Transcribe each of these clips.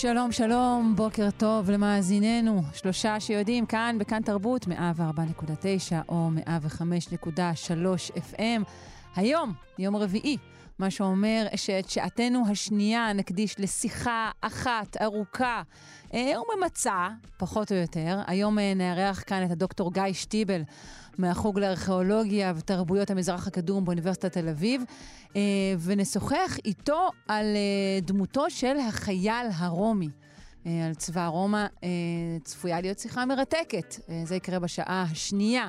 שלום, שלום, בוקר טוב למאזיננו. שלושה שיודעים, כאן בכאן תרבות, 104.9 או 105.3 FM. היום, יום רביעי, מה שאומר שאת שעתנו השנייה נקדיש לשיחה אחת ארוכה אה, וממצה, פחות או יותר. היום אה, נארח כאן את הדוקטור גיא שטיבל מהחוג לארכיאולוגיה ותרבויות המזרח הקדום באוניברסיטת תל אביב, אה, ונשוחח איתו על דמותו של החייל הרומי. על צבא רומא צפויה להיות שיחה מרתקת. זה יקרה בשעה השנייה.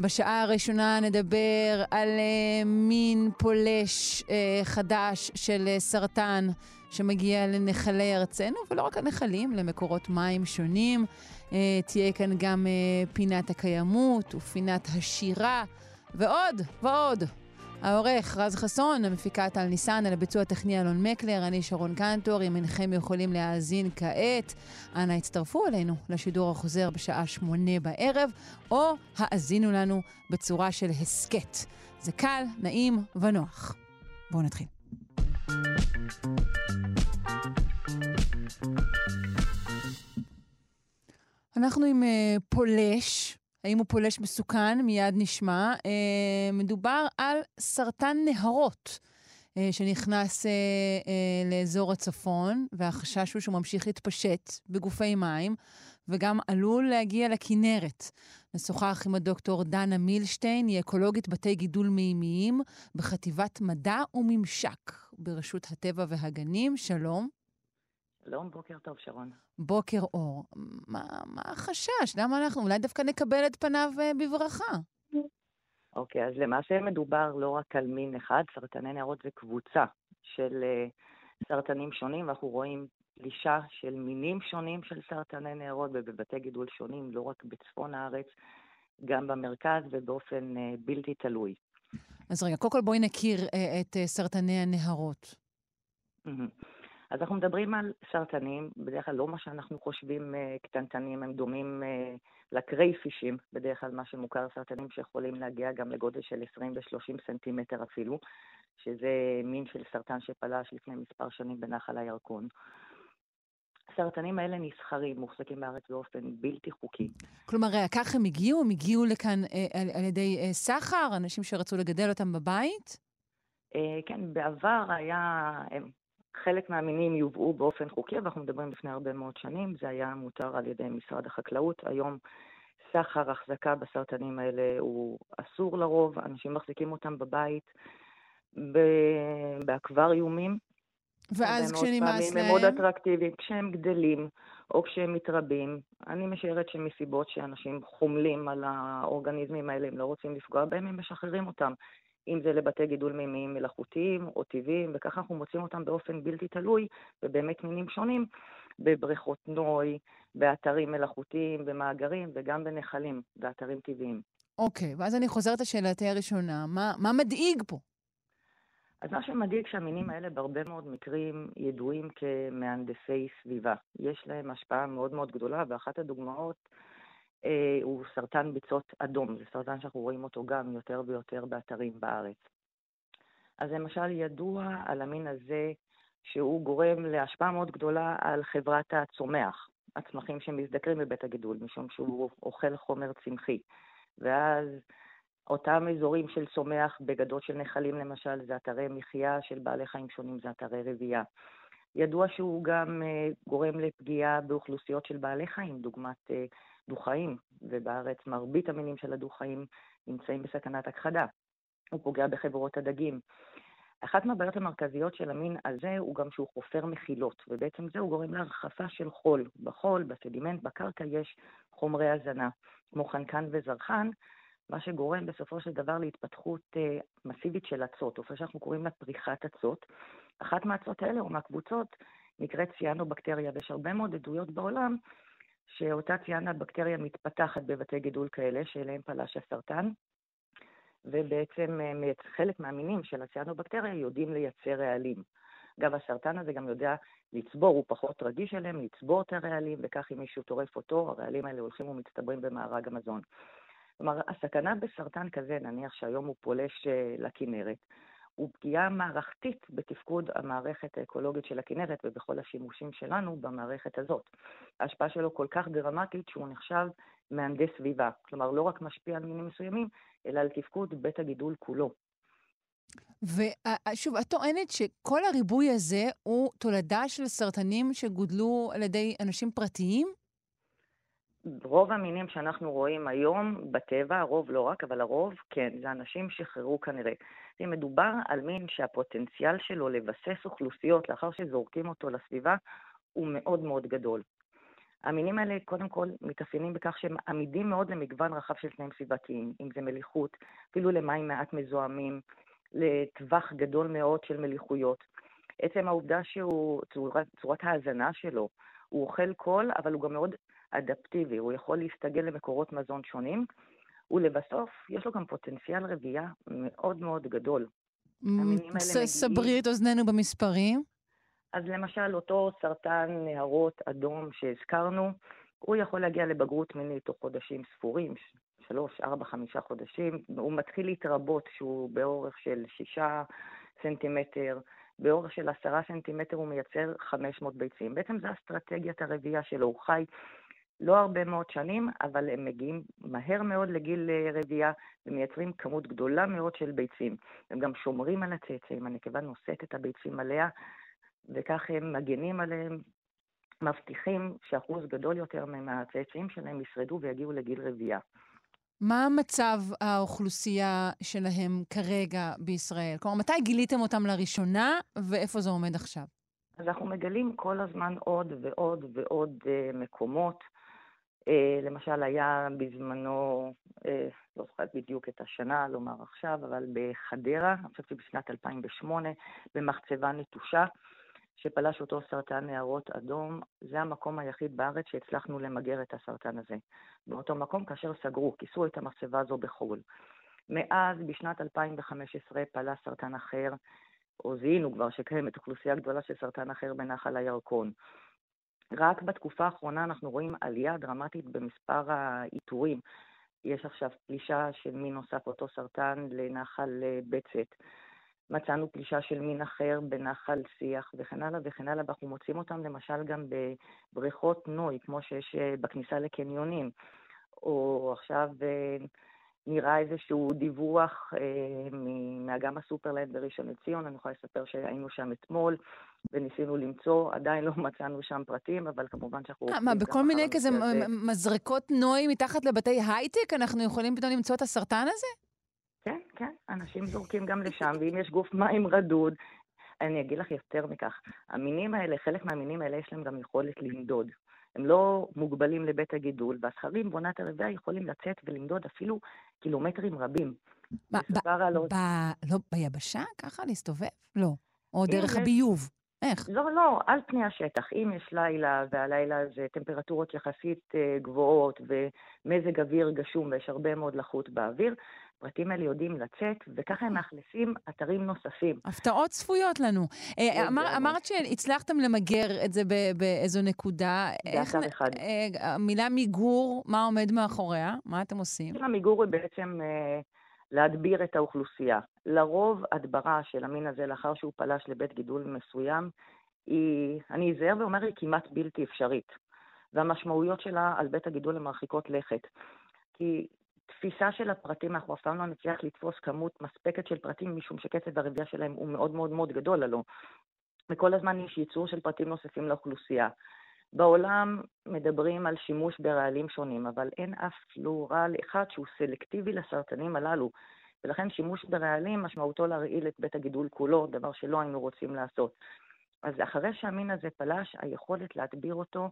בשעה הראשונה נדבר על uh, מין פולש uh, חדש של uh, סרטן שמגיע לנחלי ארצנו, ולא רק הנחלים, למקורות מים שונים. Uh, תהיה כאן גם uh, פינת הקיימות ופינת השירה, ועוד ועוד. העורך רז חסון, המפיקה טל ניסן, על הביצוע הטכני אלון מקלר, אני שרון קנטור, אם אינכם יכולים להאזין כעת, אנא הצטרפו אלינו לשידור החוזר בשעה שמונה בערב, או האזינו לנו בצורה של הסכת. זה קל, נעים ונוח. בואו נתחיל. אנחנו עם uh, פולש, האם הוא פולש מסוכן? מיד נשמע. אה, מדובר על סרטן נהרות. אה, שנכנס אה, אה, לאזור הצפון, והחשש הוא שהוא ממשיך להתפשט בגופי מים, וגם עלול להגיע לכינרת. נשוחח עם הדוקטור דנה מילשטיין, היא אקולוגית בתי גידול מימיים בחטיבת מדע וממשק ברשות הטבע והגנים. שלום. שלום, בוקר טוב, שרון. בוקר אור. מה, מה החשש? למה אנחנו אולי דווקא נקבל את פניו uh, בברכה? אוקיי, אז למעשה מדובר לא רק על מין אחד, סרטני נערות זה קבוצה של uh, סרטנים שונים, ואנחנו רואים פלישה של מינים שונים של סרטני נערות ובבתי גידול שונים, לא רק בצפון הארץ, גם במרכז ובאופן uh, בלתי תלוי. אז רגע, קודם כל בואי נכיר uh, את סרטני הנהרות. Mm-hmm. אז אנחנו מדברים על סרטנים, בדרך כלל לא מה שאנחנו חושבים uh, קטנטנים, הם דומים uh, לקרייפישים, בדרך כלל מה שמוכר סרטנים שיכולים להגיע גם לגודל של 20 ו-30 סנטימטר אפילו, שזה מין של סרטן שפלש לפני מספר שנים בנחל הירקון. הסרטנים האלה נסחרים, מוחזקים בארץ באופן בלתי חוקי. כלומר, כך הם הגיעו? הם הגיעו לכאן אה, על, על ידי אה, סחר? אנשים שרצו לגדל אותם בבית? אה, כן, בעבר היה, הם חלק מהמינים יובאו באופן חוקי, ואנחנו מדברים לפני הרבה מאוד שנים, זה היה מותר על ידי משרד החקלאות. היום סחר, החזקה בסרטנים האלה הוא אסור לרוב, אנשים מחזיקים אותם בבית באקווריומים. ואז כשנמאס להם? הם מאוד אטרקטיביים, כשהם גדלים או כשהם מתרבים. אני משערת שמסיבות שאנשים חומלים על האורגניזמים האלה, הם לא רוצים לפגוע בהם, הם משחררים אותם. אם זה לבתי גידול מימיים מלאכותיים או טבעיים, וככה אנחנו מוצאים אותם באופן בלתי תלוי, ובאמת מינים שונים, בבריכות נוי, באתרים מלאכותיים, במאגרים וגם בנחלים, באתרים טבעיים. אוקיי, okay, ואז אני חוזרת לשאלתי הראשונה, מה, מה מדאיג פה? אז מה שמדאיג שהמינים האלה בהרבה מאוד מקרים ידועים כמהנדסי סביבה. יש להם השפעה מאוד מאוד גדולה, ואחת הדוגמאות הוא סרטן ביצות אדום. זה סרטן שאנחנו רואים אותו גם יותר ויותר באתרים בארץ. אז למשל ידוע על המין הזה שהוא גורם להשפעה מאוד גדולה על חברת הצומח, הצמחים שמזדקרים בבית הגידול, משום שהוא אוכל חומר צמחי. ואז אותם אזורים של צומח בגדות של נחלים למשל, זה אתרי מחיה של בעלי חיים שונים, זה אתרי רבייה. ידוע שהוא גם uh, גורם לפגיעה באוכלוסיות של בעלי חיים, דוגמת uh, דו-חיים, ובארץ מרבית המינים של הדו-חיים נמצאים בסכנת הכחדה. הוא פוגע בחברות הדגים. אחת מהבעיות המרכזיות של המין הזה הוא גם שהוא חופר מחילות, ובעצם זה הוא גורם להרחפה של חול. בחול, בסדימנט, בקרקע יש חומרי הזנה, כמו חנקן וזרחן, מה שגורם בסופו של דבר להתפתחות אה, מסיבית של אצות, או שאנחנו קוראים לה פריחת אצות. אחת מהאצות האלה, או מהקבוצות, נקראת ציאנו-בקטריה, ויש הרבה מאוד עדויות בעולם שאותה ציאנה בקטריה מתפתחת בבתי גידול כאלה, שאליהם פלש הסרטן, ובעצם חלק מהמינים של הציאנובקטריה יודעים לייצר רעלים. אגב, הסרטן הזה גם יודע לצבור, הוא פחות רגיש אליהם, לצבור את הרעלים, וכך אם מישהו טורף אותו, הרעלים האלה הולכים ומצטברים במארג המזון. כלומר, הסכנה בסרטן כזה, נניח שהיום הוא פולש אה, לכנרת, הוא פגיעה מערכתית בתפקוד המערכת האקולוגית של הכנרת ובכל השימושים שלנו במערכת הזאת. ההשפעה שלו כל כך דרמטית שהוא נחשב מהנדס סביבה. כלומר, לא רק משפיע על מינים מסוימים, אלא על תפקוד בית הגידול כולו. ושוב, את טוענת שכל הריבוי הזה הוא תולדה של סרטנים שגודלו על ידי אנשים פרטיים? רוב המינים שאנחנו רואים היום בטבע, הרוב לא רק, אבל הרוב, כן, זה אנשים שחררו כנראה. אם מדובר על מין שהפוטנציאל שלו לבסס אוכלוסיות לאחר שזורקים אותו לסביבה, הוא מאוד מאוד גדול. המינים האלה קודם כל מתאפיינים בכך שהם עמידים מאוד למגוון רחב של תנאים סביבתיים, אם זה מליחות, אפילו למים מעט מזוהמים, לטווח גדול מאוד של מליחויות. עצם העובדה שהוא, צורת, צורת ההאזנה שלו, הוא אוכל קול, אבל הוא גם מאוד אדפטיבי, הוא יכול להסתגל למקורות מזון שונים, ולבסוף יש לו גם פוטנציאל רבייה מאוד מאוד גדול. סברי את אוזנינו במספרים. אז למשל, אותו סרטן נהרות אדום שהזכרנו, הוא יכול להגיע לבגרות מינית תוך חודשים ספורים, שלוש, ארבע, חמישה חודשים. הוא מתחיל להתרבות שהוא באורך של שישה סנטימטר, באורך של עשרה סנטימטר הוא מייצר 500 ביצים. בעצם זו אסטרטגיית הרבייה שלו, הוא חי לא הרבה מאוד שנים, אבל הם מגיעים מהר מאוד לגיל אה, רבייה ומייצרים כמות גדולה מאוד של ביצים. הם גם שומרים על הצאצאים, הנקבה נושאת את הביצים עליה, וכך הם מגנים עליהם, מבטיחים שאחוז גדול יותר מהצאצאים שלהם ישרדו ויגיעו לגיל רבייה. מה מצב האוכלוסייה שלהם כרגע בישראל? כלומר, מתי גיליתם אותם לראשונה ואיפה זה עומד עכשיו? אז אנחנו מגלים כל הזמן עוד ועוד ועוד uh, מקומות. Uh, למשל, היה בזמנו, uh, לא זוכרת בדיוק את השנה, לומר עכשיו, אבל בחדרה, אני חושבת שבשנת 2008, במחצבה נטושה, שפלש אותו סרטן נהרות אדום, זה המקום היחיד בארץ שהצלחנו למגר את הסרטן הזה. באותו מקום כאשר סגרו, כיסו את המחצבה הזו בחו"ל. מאז, בשנת 2015, פלש סרטן אחר, או זיהינו כבר שקיימת אוכלוסייה גדולה של סרטן אחר בנחל הירקון. רק בתקופה האחרונה אנחנו רואים עלייה דרמטית במספר האיתורים. יש עכשיו פלישה של מין נוסף, אותו סרטן, לנחל אה, בצת. מצאנו פלישה של מין אחר בנחל שיח וכן הלאה וכן הלאה, ואנחנו מוצאים אותם למשל גם בבריכות נוי, כמו שיש אה, בכניסה לקניונים, או עכשיו אה, נראה איזשהו דיווח אה, מאגם הסופרלנד בראשון לציון, אני יכולה לספר שהיינו שם אתמול וניסינו למצוא, עדיין לא מצאנו שם פרטים, אבל כמובן שאנחנו... מה, בכל מיני כזה מזרקות נוי מתחת לבתי הייטק אנחנו יכולים פתאום למצוא את הסרטן הזה? כן, כן, אנשים זורקים גם לשם, ואם יש גוף מים רדוד, אני אגיד לך יותר מכך, המינים האלה, חלק מהמינים האלה יש להם גם יכולת לנדוד. הם לא מוגבלים לבית הגידול, והזכרים בעונת הרבייה יכולים לצאת ולנדוד אפילו קילומטרים רבים. מה, ב, על... ב, לא, ביבשה ככה להסתובב? לא. או דרך הביוב. איך? לא, לא, על פני השטח. אם יש לילה, והלילה זה טמפרטורות יחסית אה, גבוהות ומזג אוויר גשום ויש הרבה מאוד לחות באוויר, הפרטים האלה יודעים לצאת, וככה הם מאכלסים אתרים נוספים. הפתעות צפויות לנו. אה, אמר, אמרת שהצלחתם למגר את זה באיזו נקודה. באתר אחד. אה, המילה מיגור, מה עומד מאחוריה? מה אתם עושים? המיגור היא בעצם אה, להדביר את האוכלוסייה. לרוב הדברה של המין הזה לאחר שהוא פלש לבית גידול מסוים, היא, אני אזהר ואומר, היא כמעט בלתי אפשרית. והמשמעויות שלה על בית הגידול הן מרחיקות לכת. כי תפיסה של הפרטים, אנחנו אף פעם לא נצליח לתפוס כמות מספקת של פרטים, משום שקצב הרבייה שלהם הוא מאוד מאוד מאוד גדול, הלא. וכל הזמן יש ייצור של פרטים נוספים לאוכלוסייה. בעולם מדברים על שימוש ברעלים שונים, אבל אין אף פלורל אחד שהוא סלקטיבי לסרטנים הללו. ולכן שימוש ברעלים משמעותו להרעיל את בית הגידול כולו, דבר שלא היינו רוצים לעשות. אז אחרי שהמין הזה פלש, היכולת להדביר אותו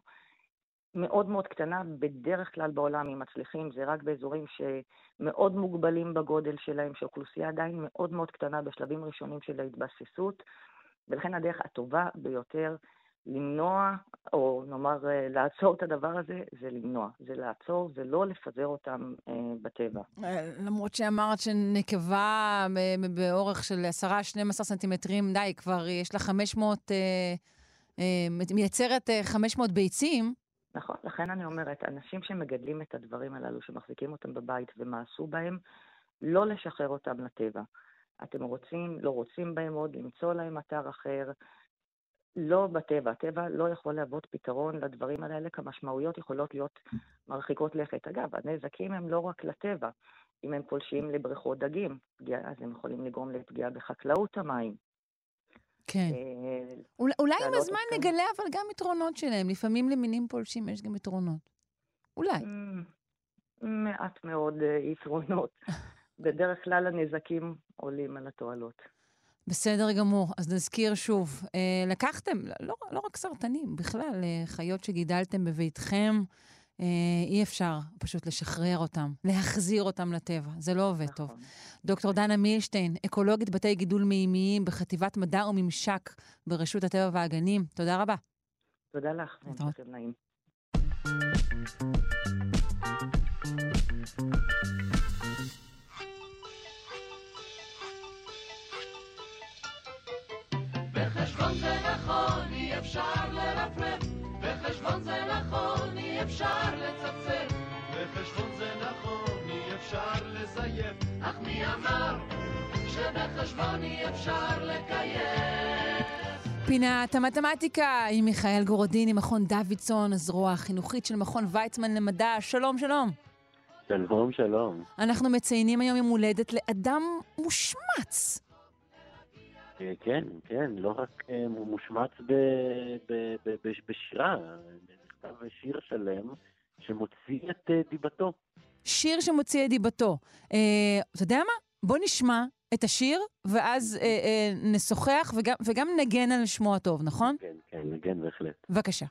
מאוד מאוד קטנה, בדרך כלל בעולם, אם מצליחים, זה רק באזורים שמאוד מוגבלים בגודל שלהם, שאוכלוסייה עדיין מאוד מאוד קטנה בשלבים ראשונים של ההתבססות, ולכן הדרך הטובה ביותר למנוע, או נאמר אה, לעצור את הדבר הזה, זה למנוע. זה לעצור ולא לפזר אותם אה, בטבע. אה, למרות שאמרת שנקבה באורך של 10-12 סנטימטרים, די, כבר יש לה 500, אה, אה, מייצרת 500 אה, ביצים. נכון, לכן אני אומרת, אנשים שמגדלים את הדברים הללו, שמחזיקים אותם בבית ומעשו בהם, לא לשחרר אותם לטבע. אתם רוצים, לא רוצים בהם עוד, למצוא להם אתר אחר, לא בטבע. הטבע לא יכול להוות פתרון לדברים האלה, כי המשמעויות יכולות להיות מרחיקות לכת. אגב, הנזקים הם לא רק לטבע. אם הם פולשים לבריכות דגים, אז הם יכולים לגרום לפגיעה בחקלאות המים. כן. אה, אולי עם הזמן נגלה אבל גם יתרונות שלהם. לפעמים למינים פולשים יש גם יתרונות. אולי. מעט מאוד אה, יתרונות. בדרך כלל הנזקים עולים על התועלות. בסדר גמור. אז נזכיר שוב, אה, לקחתם, לא, לא רק סרטנים, בכלל, חיות שגידלתם בביתכם, אי אפשר פשוט לשחרר אותם, להחזיר אותם לטבע. זה לא עובד נכון. טוב. דוקטור דנה מילשטיין, אקולוגית בתי גידול מימיים בחטיבת מדע וממשק ברשות הטבע והגנים, תודה רבה. תודה לך, המשך נעים. נכון, אי אפשר אפשר לצפצף. בחשבון זה נכון, אי אפשר לזייף, אך מי אמר שבחשבון אי אפשר לקיים? פינת המתמטיקה עם מיכאל גורודיני, מכון דוידסון, הזרוע החינוכית של מכון ויצמן למדע. שלום, שלום. שלום, שלום. אנחנו מציינים היום יום הולדת לאדם מושמץ. אה, כן, כן, לא רק אה, הוא מושמץ בשירה, נכתב שיר שלם שמוציא את אה, דיבתו. שיר שמוציא את דיבתו. אתה יודע מה? בוא נשמע את השיר, ואז אה, אה, נשוחח וגם, וגם נגן על שמו הטוב, נכון? כן, כן, נגן בהחלט. בבקשה.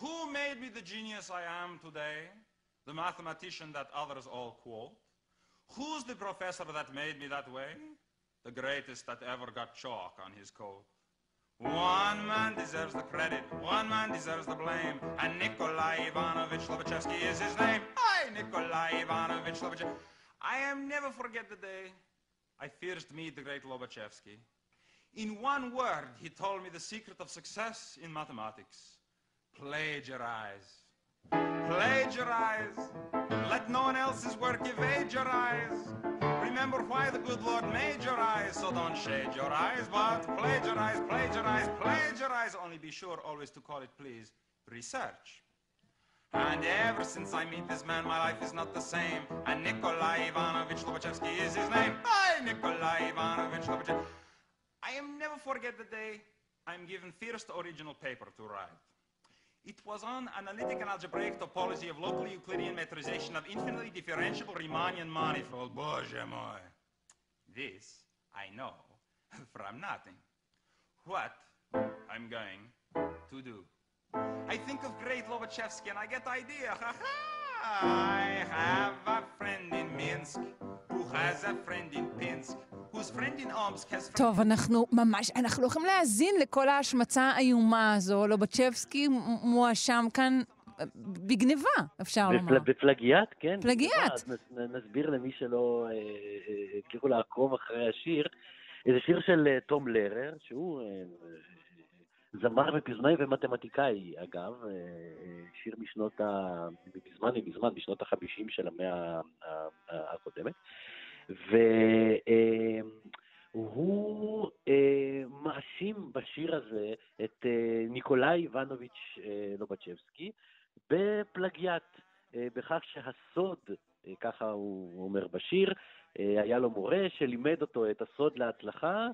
Who made me the genius I am today? The mathematician that others all quote? Who's the professor that made me that way? The greatest that ever got chalk on his coat. One man deserves the credit, one man deserves the blame, and Nikolai Ivanovich Lobachevsky is his name. Hi, Nikolai Ivanovich Lobachevsky. I am never forget the day I first meet the great Lobachevsky. In one word, he told me the secret of success in mathematics. Plagiarize. Plagiarize. Let no one else's work evade your eyes. Remember why the good Lord made your eyes, so don't shade your eyes, but plagiarize, plagiarize, plagiarize. Only be sure always to call it, please, research. And ever since I meet this man, my life is not the same. And Nikolai Ivanovich Lobachevsky is his name. Hi, Nikolai Ivanovich Lobachevsky. I am never forget the day I'm given first original paper to write. It was on analytic and algebraic topology of local Euclidean metrization of infinitely differentiable Riemannian manifold. Боже мой! This I know from nothing. What I'm going to do. I think of great Lobachevsky and I get the idea. Ha ha! I have a friend in Minsk who has a friend in Pinsk. טוב, אנחנו ממש, אנחנו לא יכולים להאזין לכל ההשמצה האיומה הזו. לובצ'בסקי מואשם כאן אה, בגניבה, אפשר לומר. בפלגיאט, כן. פלגיאט. נסביר למי שלא הצליחו אה, אה, לעקוב אחרי השיר. זה שיר של תום לרר, שהוא זמר ופזמאי ומתמטיקאי, אגב, שיר משנות ה... מזמן, מזמן, בשנות החמישים של המאה הקודמת. והוא אה, מאשים בשיר הזה את אה, ניקולאי איבנוביץ' אה, לובצ'בסקי בפלגיאט, בכך שהסוד, ככה הוא אומר בשיר, היה לו מורה שלימד אותו את הסוד להצלחה.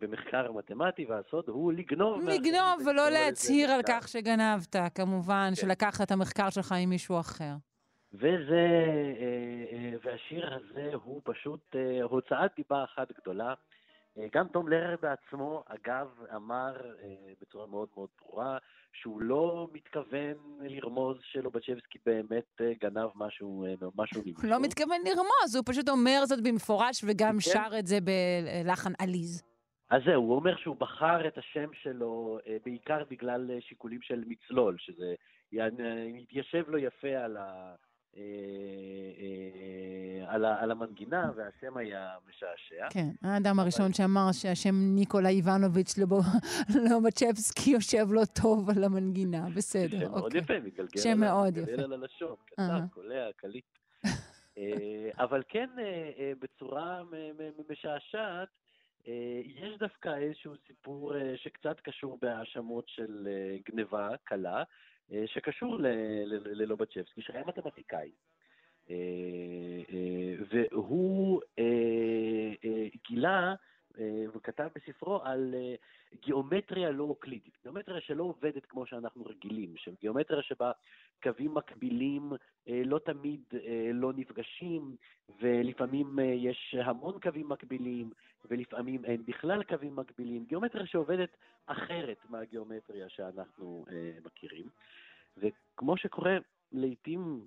במחקר מתמטי, והסוד הוא לגנוב. לגנוב ולא להצהיר על כך שגנבת, כמובן, כן. שלקחת את המחקר שלך עם מישהו אחר. וזה, אה, אה, והשיר הזה הוא פשוט אה, הוצאת דיבה אחת גדולה. גם תום לרר בעצמו, אגב, אמר בצורה מאוד מאוד ברורה שהוא לא מתכוון לרמוז שלובצ'בסקי באמת גנב משהו, משהו. הוא לא מתכוון לרמוז, הוא פשוט אומר זאת במפורש וגם כן. שר את זה בלחן עליז. אז זהו, הוא אומר שהוא בחר את השם שלו בעיקר בגלל שיקולים של מצלול, שזה יתיישב לו יפה על, ה, על, ה, על המנגינה, והשם היה משעשע. כן, האדם הראשון שאמר שהשם ניקולה איבנוביץ' לובצ'בסקי יושב לו טוב על המנגינה, בסדר, שם מאוד אוקיי. יפה, מתגלגל שם מאוד יפה. על הלשון, קצר, אהה. קולע, קליט. אה, אבל כן, אה, אה, בצורה משעשעת, אה, יש דווקא איזשהו סיפור אה, שקצת קשור בהאשמות של אה, גניבה קלה, אה, שקשור ל- ל- ללובצ'בסקי, שהיה מתמטיקאי. אה, אה, והוא אה, אה, גילה, אה, וכתב בספרו על אה, גיאומטריה לא אוקלידית, גיאומטריה שלא עובדת כמו שאנחנו רגילים, של גיאומטריה שבה קווים מקבילים אה, לא תמיד אה, לא נפגשים, ולפעמים אה, יש המון קווים מקבילים, ולפעמים אין בכלל קווים מקבילים, גיאומטריה שעובדת אחרת מהגיאומטריה שאנחנו אה, מכירים. וכמו שקורה לעיתים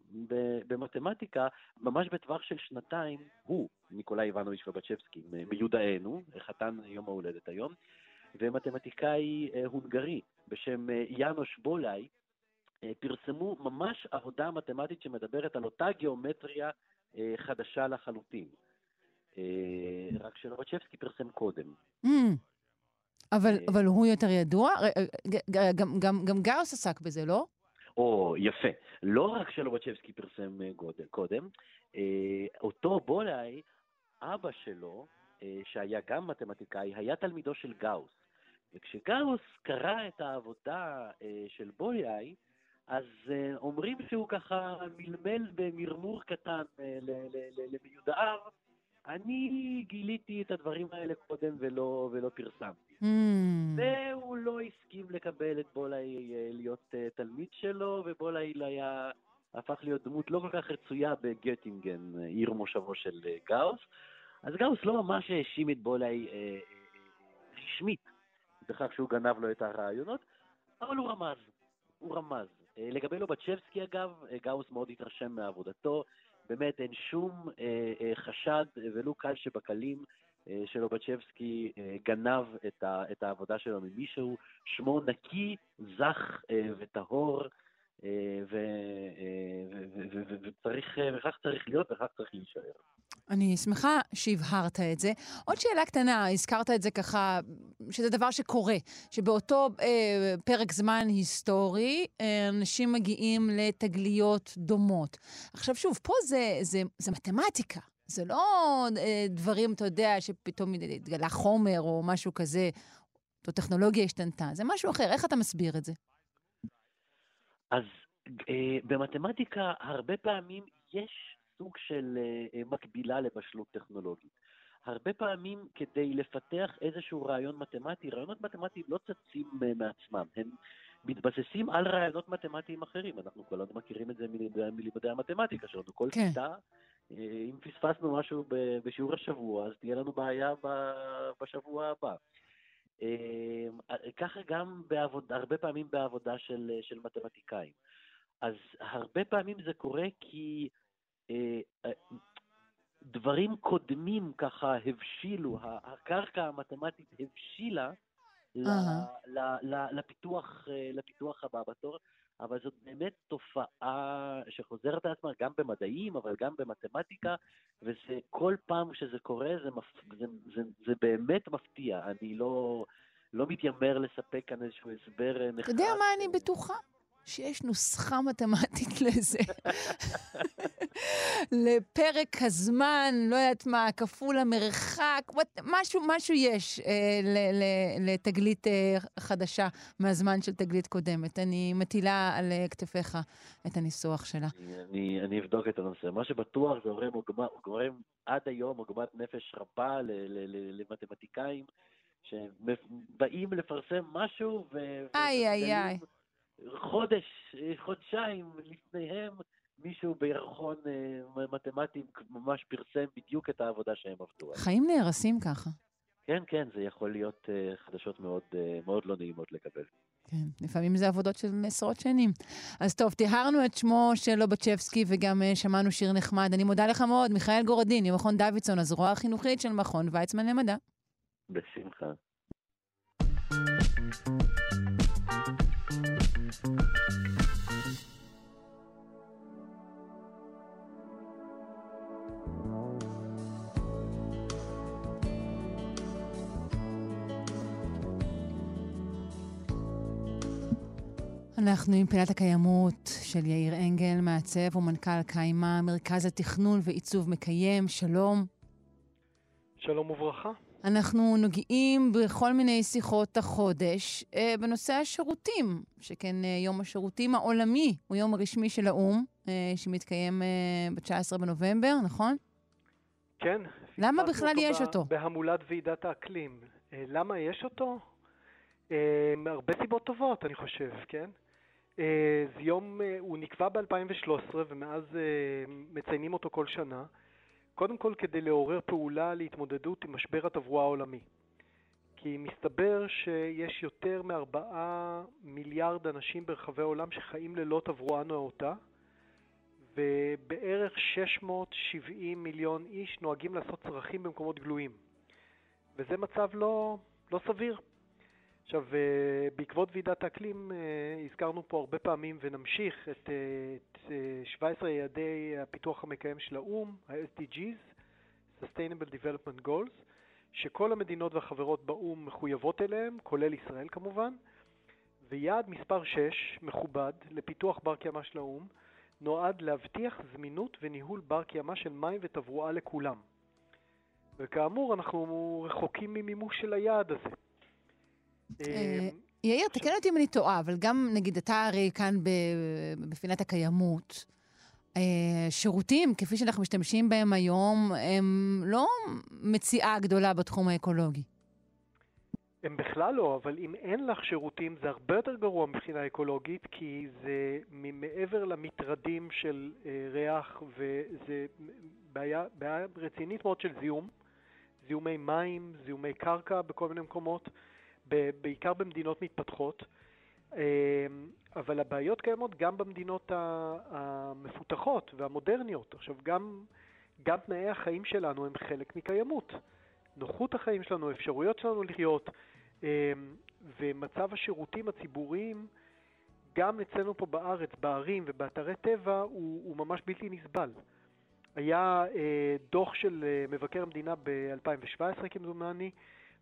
במתמטיקה, ממש בטווח של שנתיים, הוא, ניקולאי איבנוביץ' ובצ'בסקי, מיודענו, חתן יום ההולדת היום, ומתמטיקאי אה, הונגרי בשם אה, יאנוש בולאי, אה, פרסמו ממש עבודה מתמטית שמדברת על אותה גיאומטריה חדשה לחלוטין. רק שלובצ'בסקי פרסם קודם. אממ. אבל, אבל הוא יותר ידוע? גם, גם, גם גאוס עסק בזה, לא? או, יפה. לא רק שלובצ'בסקי פרסם אה, גוד- קודם, אה, אותו בולאי, אבא שלו, אה, שהיה גם מתמטיקאי, היה תלמידו של גאוס. וכשגאוס קרא את העבודה של בולאי, אז אומרים שהוא ככה מלמל במרמור קטן למיודעיו, אני גיליתי את הדברים האלה קודם ולא, ולא פרסמתי. Mm. והוא לא הסכים לקבל את בולאי להיות שלו, ובולאי היה, הפך להיות דמות לא כל כך רצויה בגטינגן, עיר מושבו של אה, גאוס. אז גאוס לא ממש האשים את בולאי אה, אה, אה, רשמית בכך שהוא גנב לו את הרעיונות, אבל הוא רמז, הוא רמז. אה, לגבי לובצ'בסקי אגב, גאוס מאוד התרשם מעבודתו, באמת אין שום אה, אה, חשד ולו קל שבקלים שלובצ'בסקי אה, גנב את, ה, את העבודה שלו ממישהו, שמו נקי, זך אה, וטהור, אה, אה, וצריך, אה, וכך צריך להיות וכך צריך להישאר. אני שמחה שהבהרת את זה. עוד שאלה קטנה, הזכרת את זה ככה, שזה דבר שקורה, שבאותו אה, פרק זמן היסטורי, אה, אנשים מגיעים לתגליות דומות. עכשיו שוב, פה זה, זה, זה מתמטיקה. זה לא אה, דברים, אתה יודע, שפתאום התגלה חומר או משהו כזה, או טכנולוגיה השתנתה. זה משהו אחר. איך אתה מסביר את זה? אז אה, במתמטיקה הרבה פעמים יש סוג של אה, מקבילה לבשלות טכנולוגית. הרבה פעמים כדי לפתח איזשהו רעיון מתמטי, רעיונות מתמטיים לא צצים מעצמם, הם מתבססים על רעיונות מתמטיים אחרים. אנחנו כולנו מכירים את זה מלימודי, המתמטיקה שלנו. כל כן. כיתה, אם פספסנו משהו בשיעור השבוע, אז תהיה לנו בעיה בשבוע הבא. אה, ככה גם בעבוד, הרבה פעמים בעבודה של, של מתמטיקאים. אז הרבה פעמים זה קורה כי אה, אה, דברים קודמים ככה הבשילו, הקרקע המתמטית הבשילה ל- לפיתוח, אה, לפיתוח הבא בתור, אבל זאת באמת תופעה שחוזרת על עצמה גם במדעים, אבל גם במתמטיקה, וזה כל פעם שזה קורה זה, מפ... זה, זה, זה באמת מפתיע. אני לא, לא מתיימר לספק כאן איזשהו הסבר אה, אתה נחרץ. יודע מה אני בטוחה? שיש נוסחה מתמטית לזה. לפרק הזמן, לא יודעת מה, כפול המרחק, what- משהו, משהו יש אה, ל- ל- לתגלית אה, חדשה מהזמן של תגלית קודמת. אני מטילה על אה, כתפיך את הניסוח שלה. אני, אני, אני אבדוק את הנושא. מה שבטוח זה גורם, גורם עד היום עוגמת נפש רבה ל, ל, ל, למתמטיקאים שבאים לפרסם משהו ו... איי, איי, איי. חודש, חודשיים לפניהם מישהו בירחון אה, מתמטי ממש פרסם בדיוק את העבודה שהם עבדו עליה. חיים נהרסים ככה. כן, כן, זה יכול להיות אה, חדשות מאוד, אה, מאוד לא נעימות לקבל. כן, לפעמים זה עבודות של עשרות שנים. אז טוב, טיהרנו את שמו של לובצ'בסקי וגם שמענו שיר נחמד. אני מודה לך מאוד, מיכאל גורדין, ממכון דוידסון, הזרוע החינוכית של מכון ויצמן למדע. בשמחה. אנחנו עם פינת הקיימות של יאיר אנגל, מעצב ומנכ"ל קיימה, מרכז התכנון ועיצוב מקיים. שלום. שלום וברכה. אנחנו נוגעים בכל מיני שיחות החודש אה, בנושא השירותים, שכן אה, יום השירותים העולמי הוא יום הרשמי של האו"ם, אה, שמתקיים אה, ב-19 בנובמבר, נכון? כן. למה בכלל יש ב- אותו? בהמולת ועידת האקלים. אה, למה יש אותו? אה, מהרבה סיבות טובות, אני חושב, כן? אה, זה יום, אה, הוא נקבע ב-2013 ומאז אה, מציינים אותו כל שנה. קודם כל כדי לעורר פעולה להתמודדות עם משבר התברואה העולמי. כי מסתבר שיש יותר מארבעה מיליארד אנשים ברחבי העולם שחיים ללא תברואה נאותה, ובערך 670 מיליון איש נוהגים לעשות צרכים במקומות גלויים. וזה מצב לא, לא סביר. עכשיו, אה, בעקבות ועידת האקלים אה, הזכרנו פה הרבה פעמים ונמשיך את, אה, את אה, 17 יעדי הפיתוח המקיים של האו"ם, ה-SDGs, Sustainable Development Goals, שכל המדינות והחברות באו"ם מחויבות אליהם, כולל ישראל כמובן, ויעד מספר 6, מכובד, לפיתוח בר קיימא של האו"ם, נועד להבטיח זמינות וניהול בר קיימא של מים ותברואה לכולם. וכאמור, אנחנו רחוקים ממימוש של היעד הזה. אה, יאיר, תקן אותי אם אני טועה, אבל גם, נגיד, אתה הרי כאן בפינת הקיימות. אה, שירותים, כפי שאנחנו משתמשים בהם היום, הם לא מציאה גדולה בתחום האקולוגי. הם בכלל לא, אבל אם אין לך שירותים זה הרבה יותר גרוע מבחינה אקולוגית, כי זה מעבר למטרדים של אה, ריח, וזה בעיה, בעיה רצינית מאוד של זיהום, זיהומי מים, זיהומי קרקע בכל מיני מקומות, בעיקר במדינות מתפתחות. אה, אבל הבעיות קיימות גם במדינות המפותחות והמודרניות. עכשיו, גם, גם תנאי החיים שלנו הם חלק מקיימות. נוחות החיים שלנו, האפשרויות שלנו לחיות, אמ, ומצב השירותים הציבוריים, גם אצלנו פה בארץ, בערים ובאתרי טבע, הוא, הוא ממש בלתי נסבל. היה אה, דוח של אה, מבקר המדינה ב-2017 כמדומני,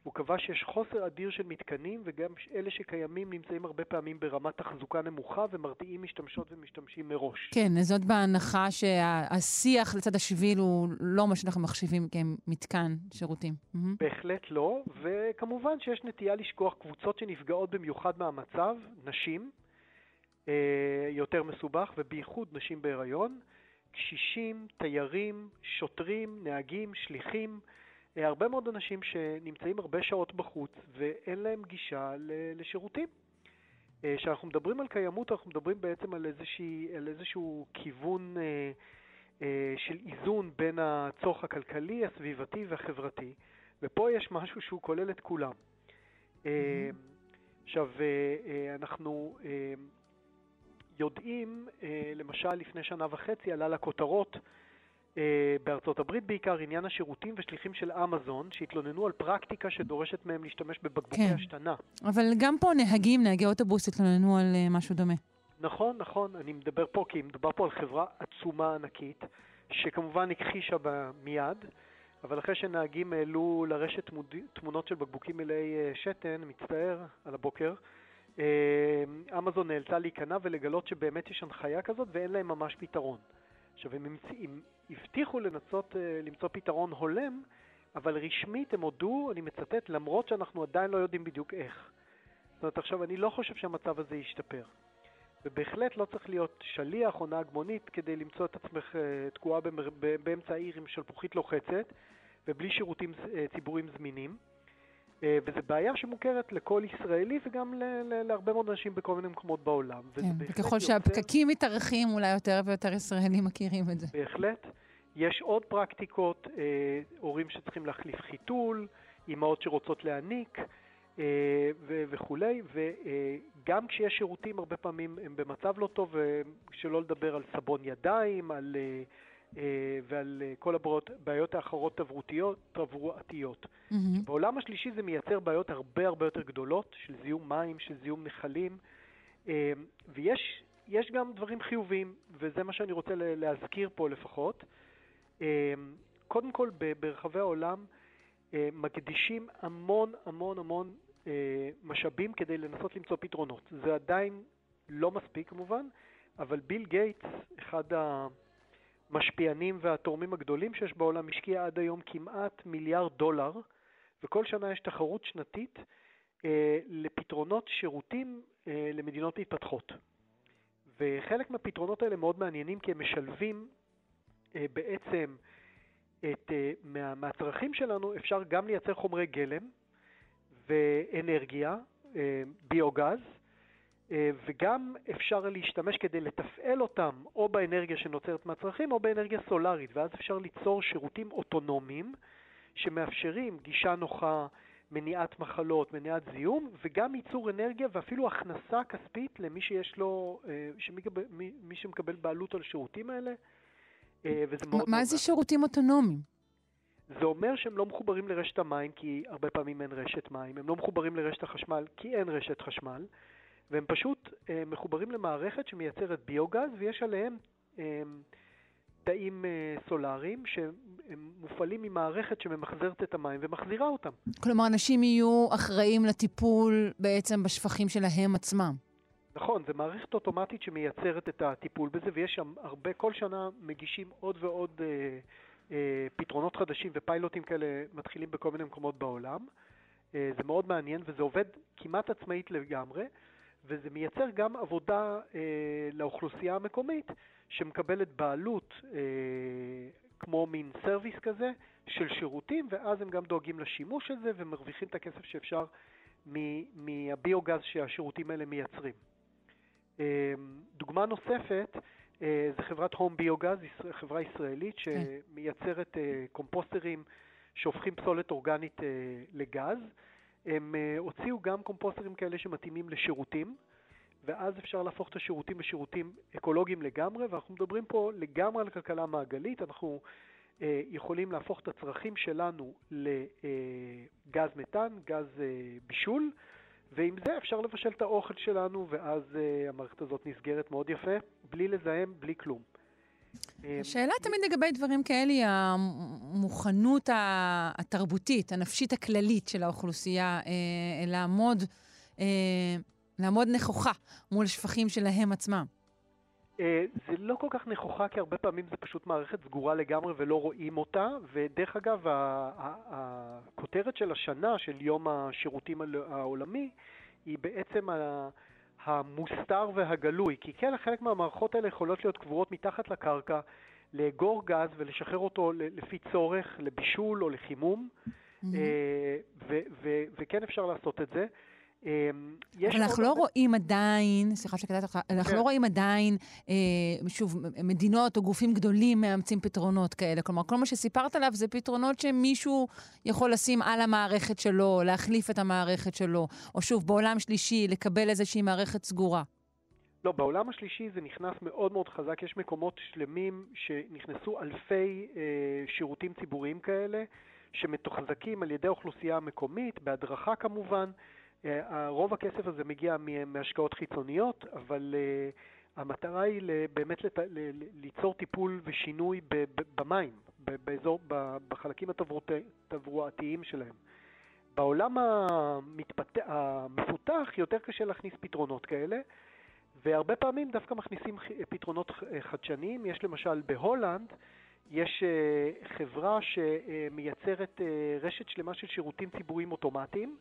והוא קבע שיש חוסר אדיר של מתקנים, וגם אלה שקיימים נמצאים הרבה פעמים ברמת תחזוקה נמוכה ומרתיעים משתמשות ומשתמשים מראש. כן, זאת בהנחה שהשיח לצד השביל הוא לא מה שאנחנו מחשיבים כמתקן שירותים. בהחלט לא, וכמובן שיש נטייה לשכוח קבוצות שנפגעות במיוחד מהמצב, נשים, אה, יותר מסובך, ובייחוד נשים בהיריון, קשישים, תיירים, שוטרים, נהגים, שליחים, הרבה מאוד אנשים שנמצאים הרבה שעות בחוץ ואין להם גישה לשירותים. אה, כשאנחנו מדברים על קיימות, אנחנו מדברים בעצם על, איזושהי, על איזשהו כיוון אה, אה, של איזון בין הצורך הכלכלי, הסביבתי והחברתי, ופה יש משהו שהוא כולל את כולם. אה, עכשיו, אנחנו יודעים, למשל לפני שנה וחצי עלה לכותרות בארצות הברית בעיקר עניין השירותים ושליחים של אמזון שהתלוננו על פרקטיקה שדורשת מהם להשתמש בבקבוקי כן. השתנה. אבל גם פה נהגים, נהגי אוטובוס התלוננו על אה, משהו דומה. נכון, נכון, אני מדבר פה כי מדובר פה על חברה עצומה ענקית, שכמובן הכחישה בה מיד, אבל אחרי שנהגים העלו לרשת תמוד... תמונות של בקבוקים מלאי אה, שתן, מצטער על הבוקר, אה, אמזון נאלצה להיכנע ולגלות שבאמת יש הנחיה כזאת ואין להם ממש פתרון. עכשיו, הם, המצ... הם הבטיחו לנסות אה, למצוא פתרון הולם, אבל רשמית הם הודו, אני מצטט, למרות שאנחנו עדיין לא יודעים בדיוק איך. זאת אומרת, עכשיו, אני לא חושב שהמצב הזה ישתפר. ובהחלט לא צריך להיות שליח או נהג מונית כדי למצוא את עצמך אה, תקועה באמצע העיר עם שלפוחית לוחצת ובלי שירותים אה, ציבוריים זמינים. אה, וזו בעיה שמוכרת לכל ישראלי וגם ל- ל- להרבה מאוד אנשים בכל מיני מקומות בעולם. כן, וככל שהפקקים מתארכים, אולי יותר ויותר ישראלים מכירים את זה. בהחלט. יש עוד פרקטיקות, אה, הורים שצריכים להחליף חיתול, אימהות שרוצות להניק אה, ו- וכולי, וגם כשיש שירותים הרבה פעמים הם במצב לא טוב, אה, שלא לדבר על סבון ידיים, על, אה, אה, ועל אה, כל הבעיות האחרות תברואתיות. תברואתיות. Mm-hmm. בעולם השלישי זה מייצר בעיות הרבה הרבה יותר גדולות של זיהום מים, של זיהום נחלים, אה, ויש יש גם דברים חיוביים, וזה מה שאני רוצה להזכיר פה לפחות. קודם כל, ברחבי העולם מקדישים המון המון המון משאבים כדי לנסות למצוא פתרונות. זה עדיין לא מספיק כמובן, אבל ביל גייטס, אחד המשפיענים והתורמים הגדולים שיש בעולם, השקיע עד היום כמעט מיליארד דולר, וכל שנה יש תחרות שנתית אה, לפתרונות שירותים אה, למדינות מתפתחות. וחלק מהפתרונות האלה מאוד מעניינים כי הם משלבים אה, בעצם את, אה, מה, מהצרכים שלנו אפשר גם לייצר חומרי גלם ואנרגיה, אה, ביוגז, וגם אפשר להשתמש כדי לתפעל אותם או באנרגיה שנוצרת מהצרכים או באנרגיה סולארית, ואז אפשר ליצור שירותים אוטונומיים שמאפשרים גישה נוחה, מניעת מחלות, מניעת זיהום, וגם ייצור אנרגיה ואפילו הכנסה כספית למי שיש לו, אה, שמי, מי שמקבל בעלות על השירותים האלה, אה, וזה מאוד... מה זה שירותים אוטונומיים? זה אומר שהם לא מחוברים לרשת המים, כי הרבה פעמים אין רשת מים, הם לא מחוברים לרשת החשמל, כי אין רשת חשמל. והם פשוט אה, מחוברים למערכת שמייצרת ביוגז ויש עליהם אה, תאים אה, סולאריים שהם מופעלים ממערכת שממחזרת את המים ומחזירה אותם. כלומר, אנשים יהיו אחראים לטיפול בעצם בשפכים שלהם עצמם. נכון, זו מערכת אוטומטית שמייצרת את הטיפול בזה, ויש שם הרבה, כל שנה מגישים עוד ועוד אה, אה, פתרונות חדשים ופיילוטים כאלה מתחילים בכל מיני מקומות בעולם. אה, זה מאוד מעניין וזה עובד כמעט עצמאית לגמרי. וזה מייצר גם עבודה אה, לאוכלוסייה המקומית שמקבלת בעלות אה, כמו מין סרוויס כזה של שירותים, ואז הם גם דואגים לשימוש הזה ומרוויחים את הכסף שאפשר מהביוגז שהשירותים האלה מייצרים. אה, דוגמה נוספת אה, זה חברת הום ביוגז, חברה ישראלית כן. שמייצרת אה, קומפוסטרים שהופכים פסולת אורגנית אה, לגז. הם uh, הוציאו גם קומפוסטרים כאלה שמתאימים לשירותים, ואז אפשר להפוך את השירותים לשירותים אקולוגיים לגמרי, ואנחנו מדברים פה לגמרי על כלכלה מעגלית, אנחנו uh, יכולים להפוך את הצרכים שלנו לגז uh, מתאן, גז בישול, ועם זה אפשר לבשל את האוכל שלנו, ואז המערכת הזאת נסגרת מאוד יפה, בלי לזהם, בלי כלום. השאלה תמיד לגבי דברים כאלה היא המוכנות התרבותית, הנפשית הכללית של האוכלוסייה אה, לעמוד, אה, לעמוד נכוחה מול שפכים שלהם עצמם. אה, זה לא כל כך נכוחה, כי הרבה פעמים זה פשוט מערכת סגורה לגמרי ולא רואים אותה, ודרך אגב, הכותרת של השנה, של יום השירותים העולמי, היא בעצם המוסתר והגלוי, כי כן, חלק מהמערכות האלה יכולות להיות קבורות מתחת לקרקע, לאגור גז ולשחרר אותו לפי צורך, לבישול או לחימום, mm-hmm. וכן אפשר לעשות את זה. אמ, אבל אנחנו לא רואים עדיין, סליחה שקטעת אותך, אנחנו כן. לא רואים עדיין, אה, שוב, מדינות או גופים גדולים מאמצים פתרונות כאלה. כלומר, כל מה שסיפרת עליו זה פתרונות שמישהו יכול לשים על המערכת שלו, להחליף את המערכת שלו, או שוב, בעולם שלישי, לקבל איזושהי מערכת סגורה. לא, בעולם השלישי זה נכנס מאוד מאוד חזק. יש מקומות שלמים שנכנסו אלפי אה, שירותים ציבוריים כאלה, שמתוחזקים על ידי האוכלוסייה המקומית, בהדרכה כמובן. אה, רוב הכסף הזה מגיע מהשקעות חיצוניות, אבל uh, המטרה היא באמת. ליצור טיפול ושינוי במים, באזור, בחלקים התברואתיים שלהם. בעולם המתפת... המפותח יותר קשה להכניס פתרונות כאלה, והרבה פעמים דווקא מכניסים פתרונות חדשניים. יש למשל בהולנד, יש אה, חברה שמייצרת רשת שלמה של שירותים ציבוריים אוטומטיים,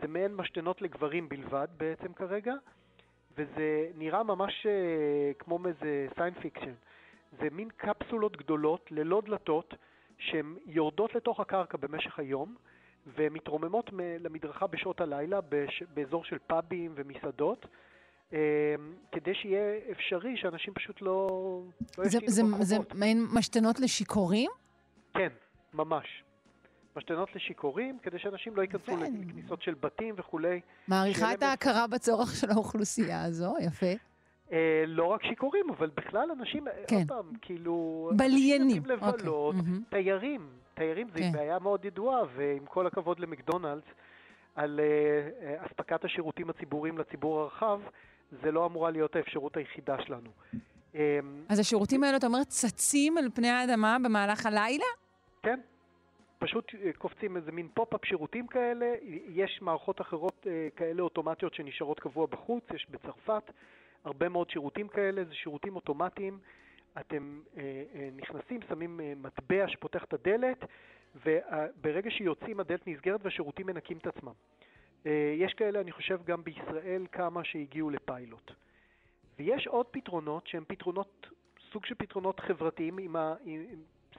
זה מעין משתנות לגברים בלבד בעצם כרגע, וזה נראה ממש אה, כמו איזה science fiction. זה מין קפסולות גדולות ללא דלתות שהן יורדות לתוך הקרקע במשך היום ומתרוממות למדרכה בשעות הלילה בש... באזור של פאבים ומסעדות. uh, כדי שיהיה אפשרי שאנשים פשוט לא, לא זה, זה, זה מעין משתנות לשיכורים? כן, ממש. משתנות לשיכורים, כדי שאנשים לא ייכנסו לכניסות של בתים וכולי. מעריכה את ההכרה בצורך של האוכלוסייה הזו, יפה. אה, לא רק שיכורים, אבל בכלל אנשים, כן. עוד פעם, כאילו... בליינים. אנשים יוצאים לבלות, אוקיי. תיירים, תיירים זו כן. בעיה מאוד ידועה, ועם כל הכבוד למקדונלדס, על אה, אה, אספקת השירותים הציבוריים לציבור הרחב, זה לא אמורה להיות האפשרות היחידה שלנו. אה, אז השירותים האלה, אתה אומר, צצים על פני האדמה במהלך הלילה? כן, פשוט אה, קופצים איזה מין pop-up שירותים כאלה, יש מערכות אחרות אה, כאלה אוטומטיות שנשארות קבוע בחוץ, יש בצרפת הרבה מאוד שירותים כאלה, זה שירותים אוטומטיים, אתם אה, נכנסים, שמים מטבע שפותח את הדלת, וברגע שיוצאים הדלת נסגרת והשירותים מנקים את עצמם. יש כאלה, אני חושב, גם בישראל כמה שהגיעו לפיילוט. ויש עוד פתרונות שהם פתרונות, סוג של פתרונות חברתיים עם ה, עם-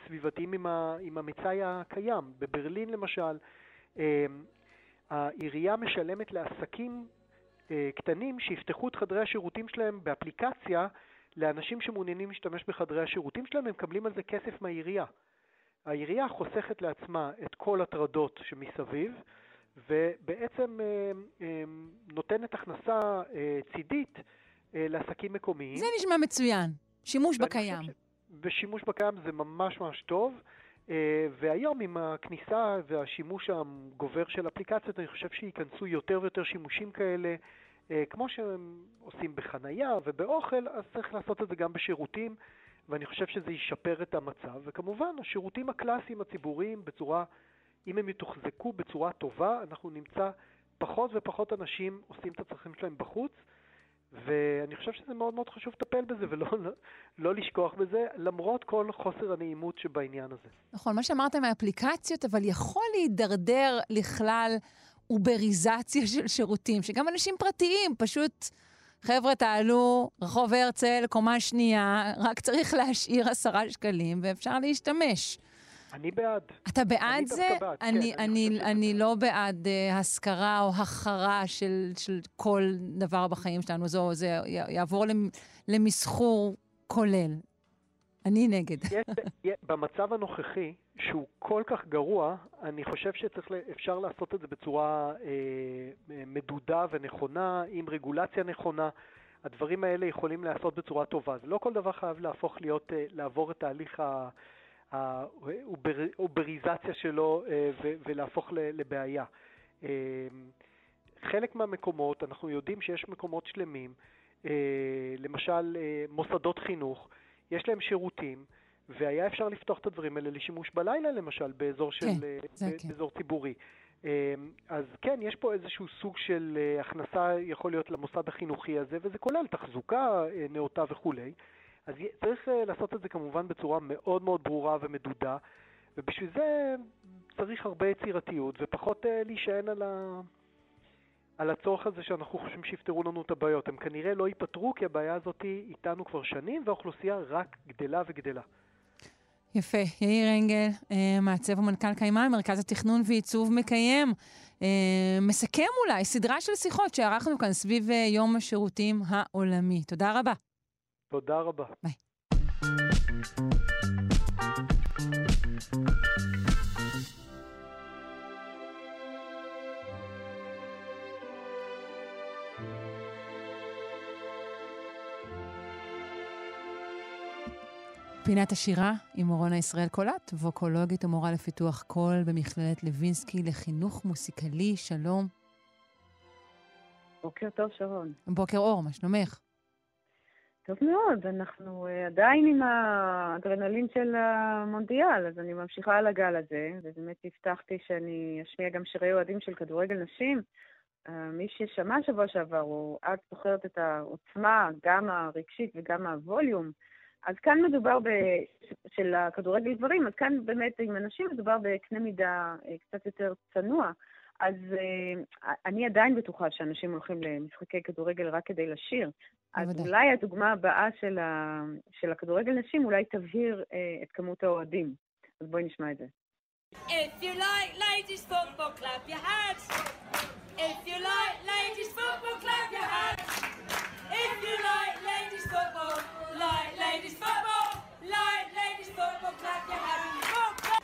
סביבתיים עם, ה, עם המצאי הקיים. בברלין למשל, אה, העירייה משלמת לעסקים אה, קטנים שיפתחו את חדרי השירותים שלהם באפליקציה לאנשים שמעוניינים להשתמש בחדרי השירותים שלהם, הם מקבלים על זה כסף מהעירייה. העירייה חוסכת לעצמה את כל הטרדות שמסביב, ובעצם אה, אה, נותנת הכנסה אה, צידית אה, לעסקים מקומיים. זה נשמע מצוין. שימוש בקיים. ושימוש בקיים זה ממש ממש טוב, אה, והיום עם הכניסה והשימוש הגובר של אפליקציות, אני חושב שייכנסו יותר ויותר שימושים כאלה, אה, כמו שהם עושים בחנייה ובאוכל, אז צריך לעשות את זה גם בשירותים, ואני חושב שזה ישפר את המצב. וכמובן, השירותים הקלאסיים הציבוריים בצורה, אם הם יתוחזקו בצורה טובה, אנחנו נמצא פחות ופחות אנשים עושים את הצרכים שלהם בחוץ. ואני חושב שזה מאוד מאוד חשוב לטפל בזה ולא לא, לא לשכוח בזה, למרות כל חוסר הנעימות שבעניין הזה. נכון, מה שאמרת מהאפליקציות, אבל יכול להידרדר לכלל אובריזציה של שירותים, שגם אנשים פרטיים פשוט, חבר'ה, תעלו, רחוב הרצל, קומה שנייה, רק צריך להשאיר עשרה שקלים ואפשר להשתמש. אני בעד. אתה בעד אני זה? בעד, כן, אני, אני אני, אני שזה לא בעד uh, השכרה או החרה של, של כל דבר בחיים שלנו. זו, זה י- יעבור למ- למסחור כולל. אני נגד. יש, במצב הנוכחי, שהוא כל כך גרוע, אני חושב שאפשר לעשות את זה בצורה אה, מדודה ונכונה, עם רגולציה נכונה. הדברים האלה יכולים להיעשות בצורה טובה. זה לא כל דבר חייב להפוך להיות, אה, לעבור את תהליך ה... האובריזציה שלו אה, ולהפוך לבעיה. אה, חלק מהמקומות, אנחנו יודעים שיש מקומות שלמים, אה, למשל מוסדות חינוך, יש להם שירותים, והיה אפשר לפתוח את הדברים האלה לשימוש בלילה, למשל, באזור, של, כן, כן. באזור ציבורי. אה, אז כן, יש פה איזשהו סוג של הכנסה, יכול להיות, למוסד החינוכי הזה, וזה כולל תחזוקה נאותה וכולי. אז צריך אה, לעשות את זה כמובן בצורה מאוד מאוד ברורה ומדודה, ובשביל זה צריך הרבה יצירתיות, ופחות אה, להישען על, ה... על הצורך הזה שאנחנו חושבים שיפתרו לנו את הבעיות. הם כנראה לא ייפתרו, כי הבעיה הזאת איתנו כבר שנים, והאוכלוסייה רק גדלה וגדלה. יפה. יאיר אנגל, אה, מעצב ומנכ"ל קיימה, מרכז התכנון ועיצוב מקיים. מסכם אולי סדרה של שיחות שערכנו כאן סביב יום השירותים העולמי. תודה רבה. תודה רבה. פינת השירה עם אורונה ישראל קולט, ווקולוגית ומורה לפיתוח קול במכללת לוינסקי לחינוך מוסיקלי. שלום. בוקר טוב, שרון. בוקר אור, מה שלומך? טוב מאוד, אנחנו אה, עדיין עם האדרנלין של המונדיאל, אז אני ממשיכה על הגל הזה, ובאמת הבטחתי שאני אשמיע גם שירי אוהדים של כדורגל נשים. אה, מי ששמע שבוע שעבר, או את זוכרת את העוצמה, גם הרגשית וגם הווליום, אז כאן מדובר ב... של הכדורגל גברים, אז כאן באמת עם הנשים מדובר בקנה מידה אה, קצת יותר צנוע. אז uh, אני עדיין בטוחה שאנשים הולכים למשחקי כדורגל רק כדי לשיר. אז בוודאי. אולי הדוגמה הבאה של, ה... של הכדורגל נשים אולי תבהיר uh, את כמות האוהדים. אז בואי נשמע את זה. If you like ladies football, clap your hands. If you like ladies football, clap your hands. If you like ladies football, like ladies football, like ladies football, clap your hands.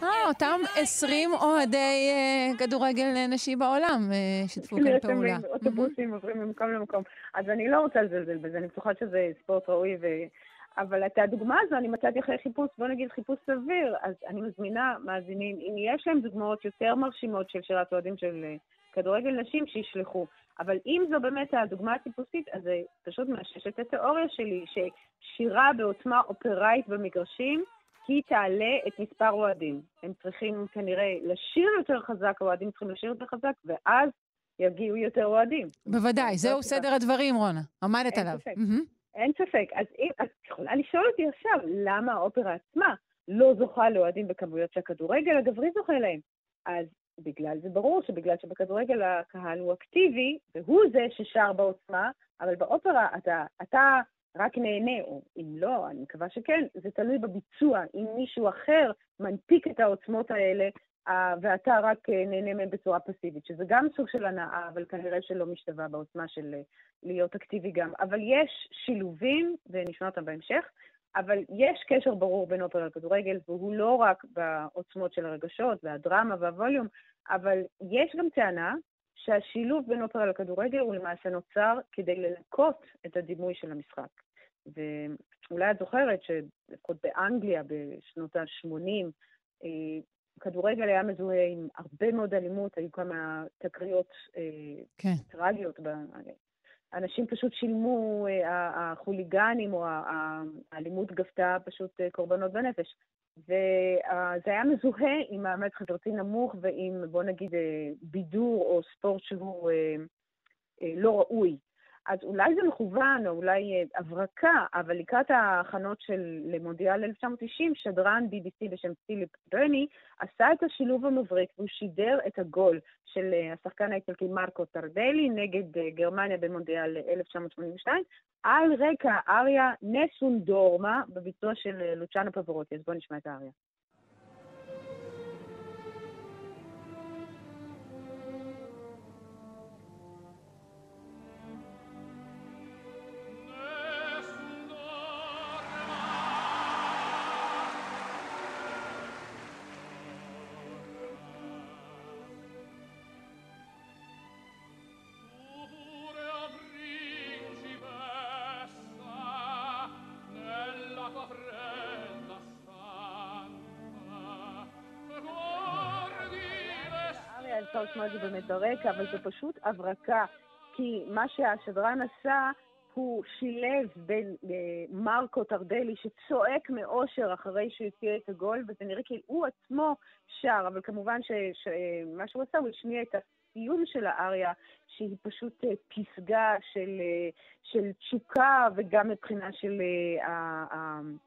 Football. אותם 20 אוהדי אה, כדורגל נשים בעולם אה, שיתפו כאן פעולה. אוטובוסים עוברים ממקום למקום. אז אני לא רוצה לזלזל בזה, אני בטוחה שזה ספורט ראוי, ו... אבל את הדוגמה הזו אני מצאתי אחרי חיפוש, בוא נגיד חיפוש סביר, אז אני מזמינה מאזינים, אם יש להם דוגמאות יותר מרשימות של שירת אוהדים של אה, כדורגל נשים, שישלחו. אבל אם זו באמת הדוגמה הטיפוסית, אז זה פשוט מאשש את התיאוריה שלי, ששירה בעוצמה אופראית במגרשים, היא תעלה את מספר אוהדים. הם צריכים כנראה לשיר יותר חזק, האוהדים צריכים לשיר יותר חזק, ואז יגיעו יותר אוהדים. בוודאי, זו זהו. סדר הדברים, רונה. עמדת עליו. אין ספק. אז אם, את יכולה לשאול אותי עכשיו, למה האופרה עצמה לא זוכה לאוהדים בכמויות שהכדורגל הגברי זוכה להם? אז בגלל זה ברור שבגלל שבכדורגל הקהל הוא אקטיבי, והוא זה ששר בעוצמה, אבל באופרה אתה, אתה רק נהנה, או אם לא, אני מקווה שכן, זה תלוי בביצוע. אם מישהו אחר מנפיק את העוצמות האלה, אה, ואתה רק אה, נהנה מהם בצורה פסיבית, שזה גם סוג של הנאה, אבל כנראה שלא משתווה בעוצמה של אה, להיות אקטיבי גם. אבל יש שילובים, ונשמע אותם בהמשך, אבל יש קשר ברור בין אופרה לכדורגל, והוא לא רק בעוצמות של הרגשות והדרמה והווליום, אבל יש גם טענה שהשילוב בין אופרה לכדורגל הוא למעשה נוצר כדי ללקוט את הדימוי של המשחק. ואולי את זוכרת שלפחות באנגליה בשנות ה-80, כדורגל היה מזוהה עם הרבה מאוד אלימות, היו כמה תקריות אה, כן. טרגיות. אנשים פשוט שילמו, אה, החוליגנים או האלימות גבתה פשוט אה, קורבנות בנפש. וזה היה מזוהה עם מעמד חברתי נמוך ועם, בוא נגיד, אה, בידור או ספורט שהוא אה, אה, לא ראוי. אז אולי זה מכוון, או אולי אה, הברקה, אבל לקראת ההכנות של למונדיאל 1990, שדרן BBC בשם פיליפ ברני עשה את השילוב המבריק, והוא שידר את הגול של אה, השחקן האיטלקי מרקו טרדלי נגד אה, גרמניה במונדיאל 1982, על רקע אריה נסון דורמה בביצוע של לוצ'אנו פברוטי. אז בואו נשמע את האריה. אבל זה פשוט הברקה. כי מה שהשדרן עשה, הוא שילב בין אה, מרקו טרדלי, שצועק מאושר אחרי שהוא הציע את הגול, וזה נראה כאילו הוא עצמו שר, אבל כמובן שמה שהוא עשה, הוא השמיע את הסיום של האריה, שהיא פשוט אה, פסגה של, אה, של תשוקה, וגם מבחינה של אה,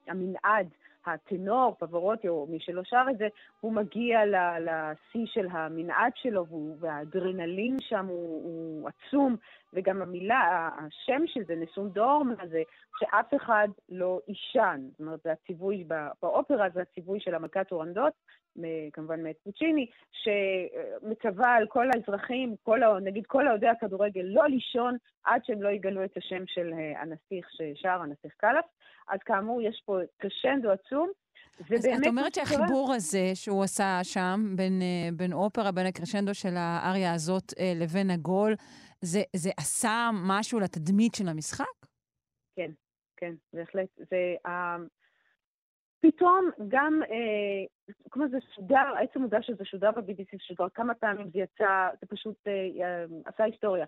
המנעד. הטנור, פברוטי, או מי שלא שר את זה, הוא מגיע לשיא של המנעד שלו, והאדרנלין שם הוא, הוא עצום, וגם המילה, השם של זה, נסום דורמה, זה שאף אחד לא יישן. זאת אומרת, זה הציווי באופרה, זה הציווי של המלכת טורנדות, מ- כמובן מאת פוצ'יני, שמצווה על כל האזרחים, כל, נגיד כל אוהדי הכדורגל, לא לישון עד שהם לא יגלו את השם של אה, הנסיך ששר, הנסיך קלף. אז כאמור, יש פה קרשנדו עצום. אז את אומרת שהחיבור הזה שהוא עשה שם, בין, אה, בין אופרה, בין הקרשנדו של האריה הזאת אה, לבין הגול, זה, זה עשה משהו לתדמית של המשחק? כן, כן, בהחלט. זה... אה, פתאום גם, אה, כמו זה שודר, עצם העובדה שזה שודר ב-BBC, שודר כמה פעמים זה יצא, זה פשוט אה, אה, עשה היסטוריה.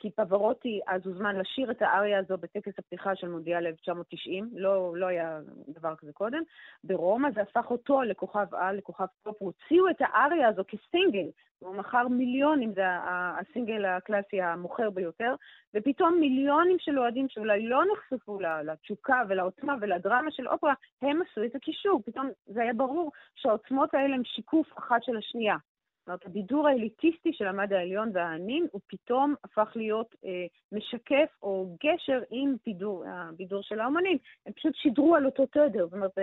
כי פווארוטי אז הוזמן לשיר את האריה הזו בטקס הפתיחה של מונדיאל 1990, לא, לא היה דבר כזה קודם. ברומא זה הפך אותו לכוכב על, לכוכב טופ, הוציאו את האריה הזו כסינגל, הוא מכר מיליונים, זה הסינגל הקלאסי המוכר ביותר, ופתאום מיליונים של אוהדים שאולי לא נחשפו לתשוקה ולעוצמה ולדרמה של אופרה, הם עשו את הקישור. פתאום זה היה ברור שהעוצמות האלה הם שיקוף אחת של השנייה. זאת אומרת, הבידור האליטיסטי של המד העליון והענין, הוא פתאום הפך להיות אה, משקף או גשר עם בידור, הבידור של האומנים. הם פשוט שידרו על אותו תדר, זאת אומרת,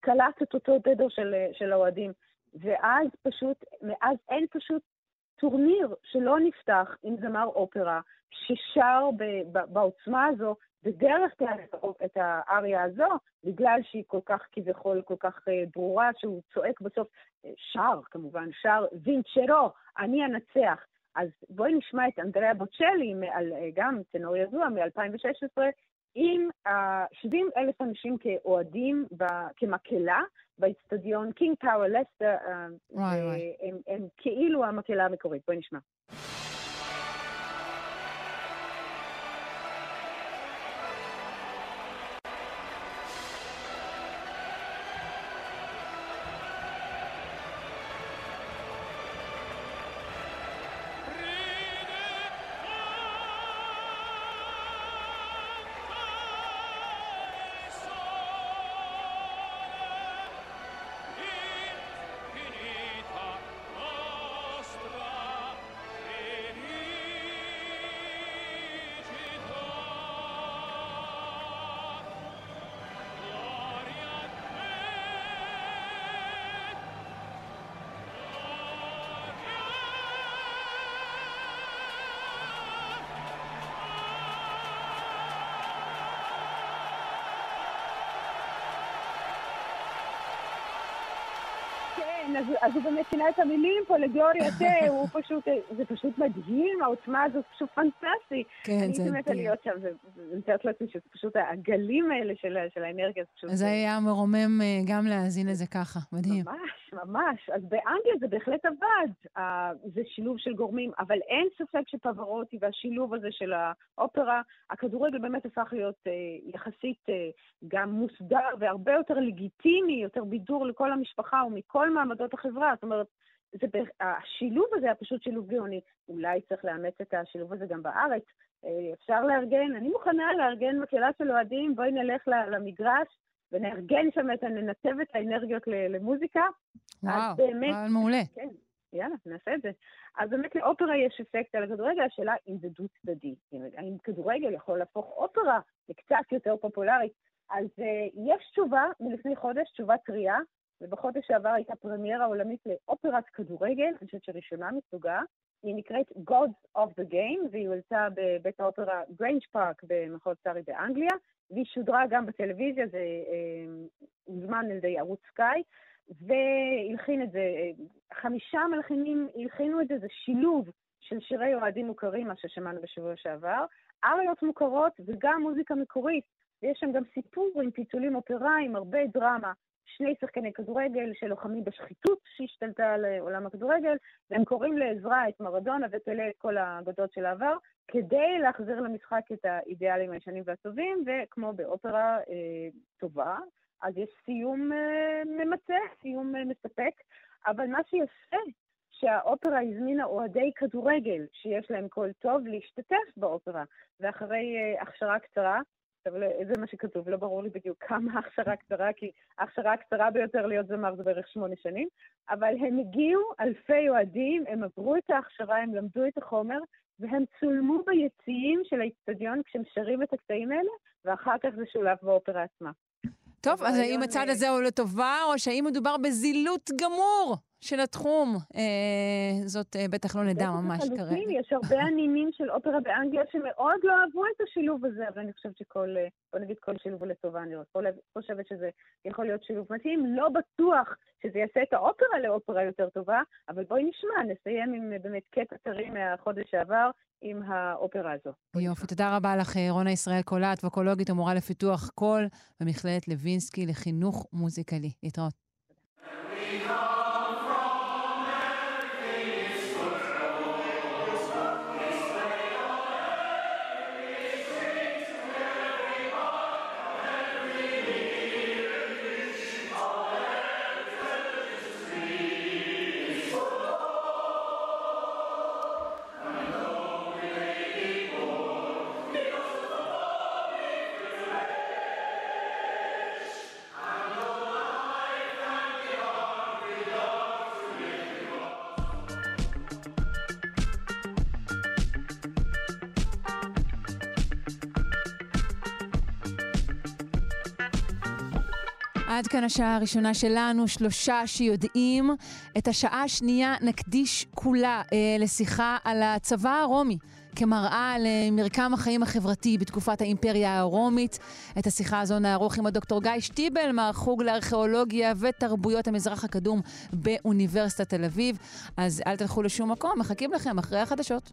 קלט את אותו תדר של, אה, של האוהדים. ואז פשוט, מאז אין פשוט טורניר שלא נפתח עם זמר אופרה, ששר ב, ב, בעוצמה הזו בדרך כלל את האריה הזו, בגלל שהיא כל כך כביכול, כל כך אה, ברורה, שהוא צועק בסוף, אה, שר כמובן, שר וינצ'רו, אני אנצח. אז בואי נשמע את אנדריאה בוצ'לי, אה, גם טנור ידוע מ-2016, עם 70 אלף אנשים כאוהדים, כמקהלה, באיצטדיון קינג פאוור לסטר, הם כאילו המקהלה המקורית. בואי נשמע. אז, אז הוא באמת שינה את המילים פה לגלוריה תה, הוא פשוט, זה פשוט מדהים, העוצמה הזאת פשוט פנטסטי. כן, זה... אני מתה להיות שם, ואני מתארת לעצמי שזה פשוט הגלים האלה של, של האנרגיה, זה פשוט... אז זה היה מרומם אה, גם להאזין לזה ככה, מדהים. ממש, ממש. אז באנגליה זה בהחלט עבד. זה שילוב של גורמים, אבל אין ספק שפברוטי והשילוב הזה של האופרה, הכדורגל באמת הפך להיות אה, יחסית אה, גם מוסדר והרבה יותר לגיטימי, יותר בידור לכל המשפחה ומכל מעמדות החברה. זאת אומרת, זה, השילוב הזה היה פשוט שילוב גאוני. אולי צריך לאמץ את השילוב הזה גם בארץ. אה, אפשר לארגן, אני מוכנה לארגן מקהלה של אוהדים, בואי נלך למגרש ונארגן שם את, ננתב את האנרגיות למוזיקה. וואו, באמת, וואו, מעולה. כן, יאללה, נעשה את זה. אז באמת לאופרה יש אפקט על הכדורגל, השאלה אם זה דו-צדדי. האם כדורגל יכול להפוך אופרה לקצת יותר פופולרית. אז uh, יש תשובה מלפני חודש, תשובה טריה, ובחודש שעבר הייתה פרמיירה עולמית לאופרת כדורגל, אני חושבת שראשונה מסוגה. היא נקראת Gods of the Game, והיא הועלתה בבית האופרה גריינג' פארק במחוז סארי באנגליה, והיא שודרה גם בטלוויזיה, זה אה, הוזמן על ידי ערוץ סקאי, והלחין את זה, אה, חמישה מלחינים הלחינו את זה, זה שילוב של שירי אוהדים מוכרים, מה ששמענו בשבוע שעבר, אריות מוכרות וגם מוזיקה מקורית, ויש שם גם סיפור עם פיצולים אופראיים, הרבה דרמה. שני שחקני כדורגל שלוחמים בשחיתות שהשתלטה על עולם הכדורגל, והם קוראים לעזרה את מרדונה ופלא את כל האגדות של העבר, כדי להחזיר למשחק את האידיאלים הישנים והטובים, וכמו באופרה אה, טובה, אז יש סיום אה, ממצה, סיום אה, מספק, אבל מה שיפה, שהאופרה הזמינה אוהדי כדורגל שיש להם קול טוב להשתתף באופרה, ואחרי אה, הכשרה קצרה, עכשיו, לא, זה מה שכתוב, לא ברור לי בדיוק כמה הכשרה קצרה, כי ההכשרה הקצרה ביותר להיות זמר זה בערך שמונה שנים, אבל הם הגיעו, אלפי אוהדים, הם עברו את ההכשרה, הם למדו את החומר, והם צולמו ביציעים של האיצטדיון כשהם שרים את הקטעים האלה, ואחר כך זה שולב באופרה עצמה. טוב, אז האם הצד הזה הוא לטובה, או שהאם מדובר בזילות גמור של התחום? אה, זאת אה, בטח לא נדע ממש כרגע. יש הרבה הנינים של אופרה באנגליה שמאוד לא אהבו את השילוב הזה, אבל אני חושבת שכל, אה, בוא נגיד כל שילוב הוא לטובה, אני חושבת שזה יכול להיות שילוב מתאים. לא בטוח שזה יעשה את האופרה לאופרה יותר טובה, אבל בואי נשמע, נסיים עם אה, באמת קטע טרי מהחודש שעבר, עם האופרה הזו. יופי, תודה רבה לך, אה, רונה ישראל קולט, ווקולוגית ומורה לפיתוח קול במכללת לוינסקי לחינוך מוזיקלי. להתראות. כאן השעה הראשונה שלנו, שלושה שיודעים. את השעה השנייה נקדיש כולה אה, לשיחה על הצבא הרומי. כמראה למרקם החיים החברתי בתקופת האימפריה הרומית. את השיחה הזו נערוך עם הדוקטור גיא שטיבל מהחוג לארכיאולוגיה ותרבויות המזרח הקדום באוניברסיטת תל אביב. אז אל תלכו לשום מקום, מחכים לכם אחרי החדשות.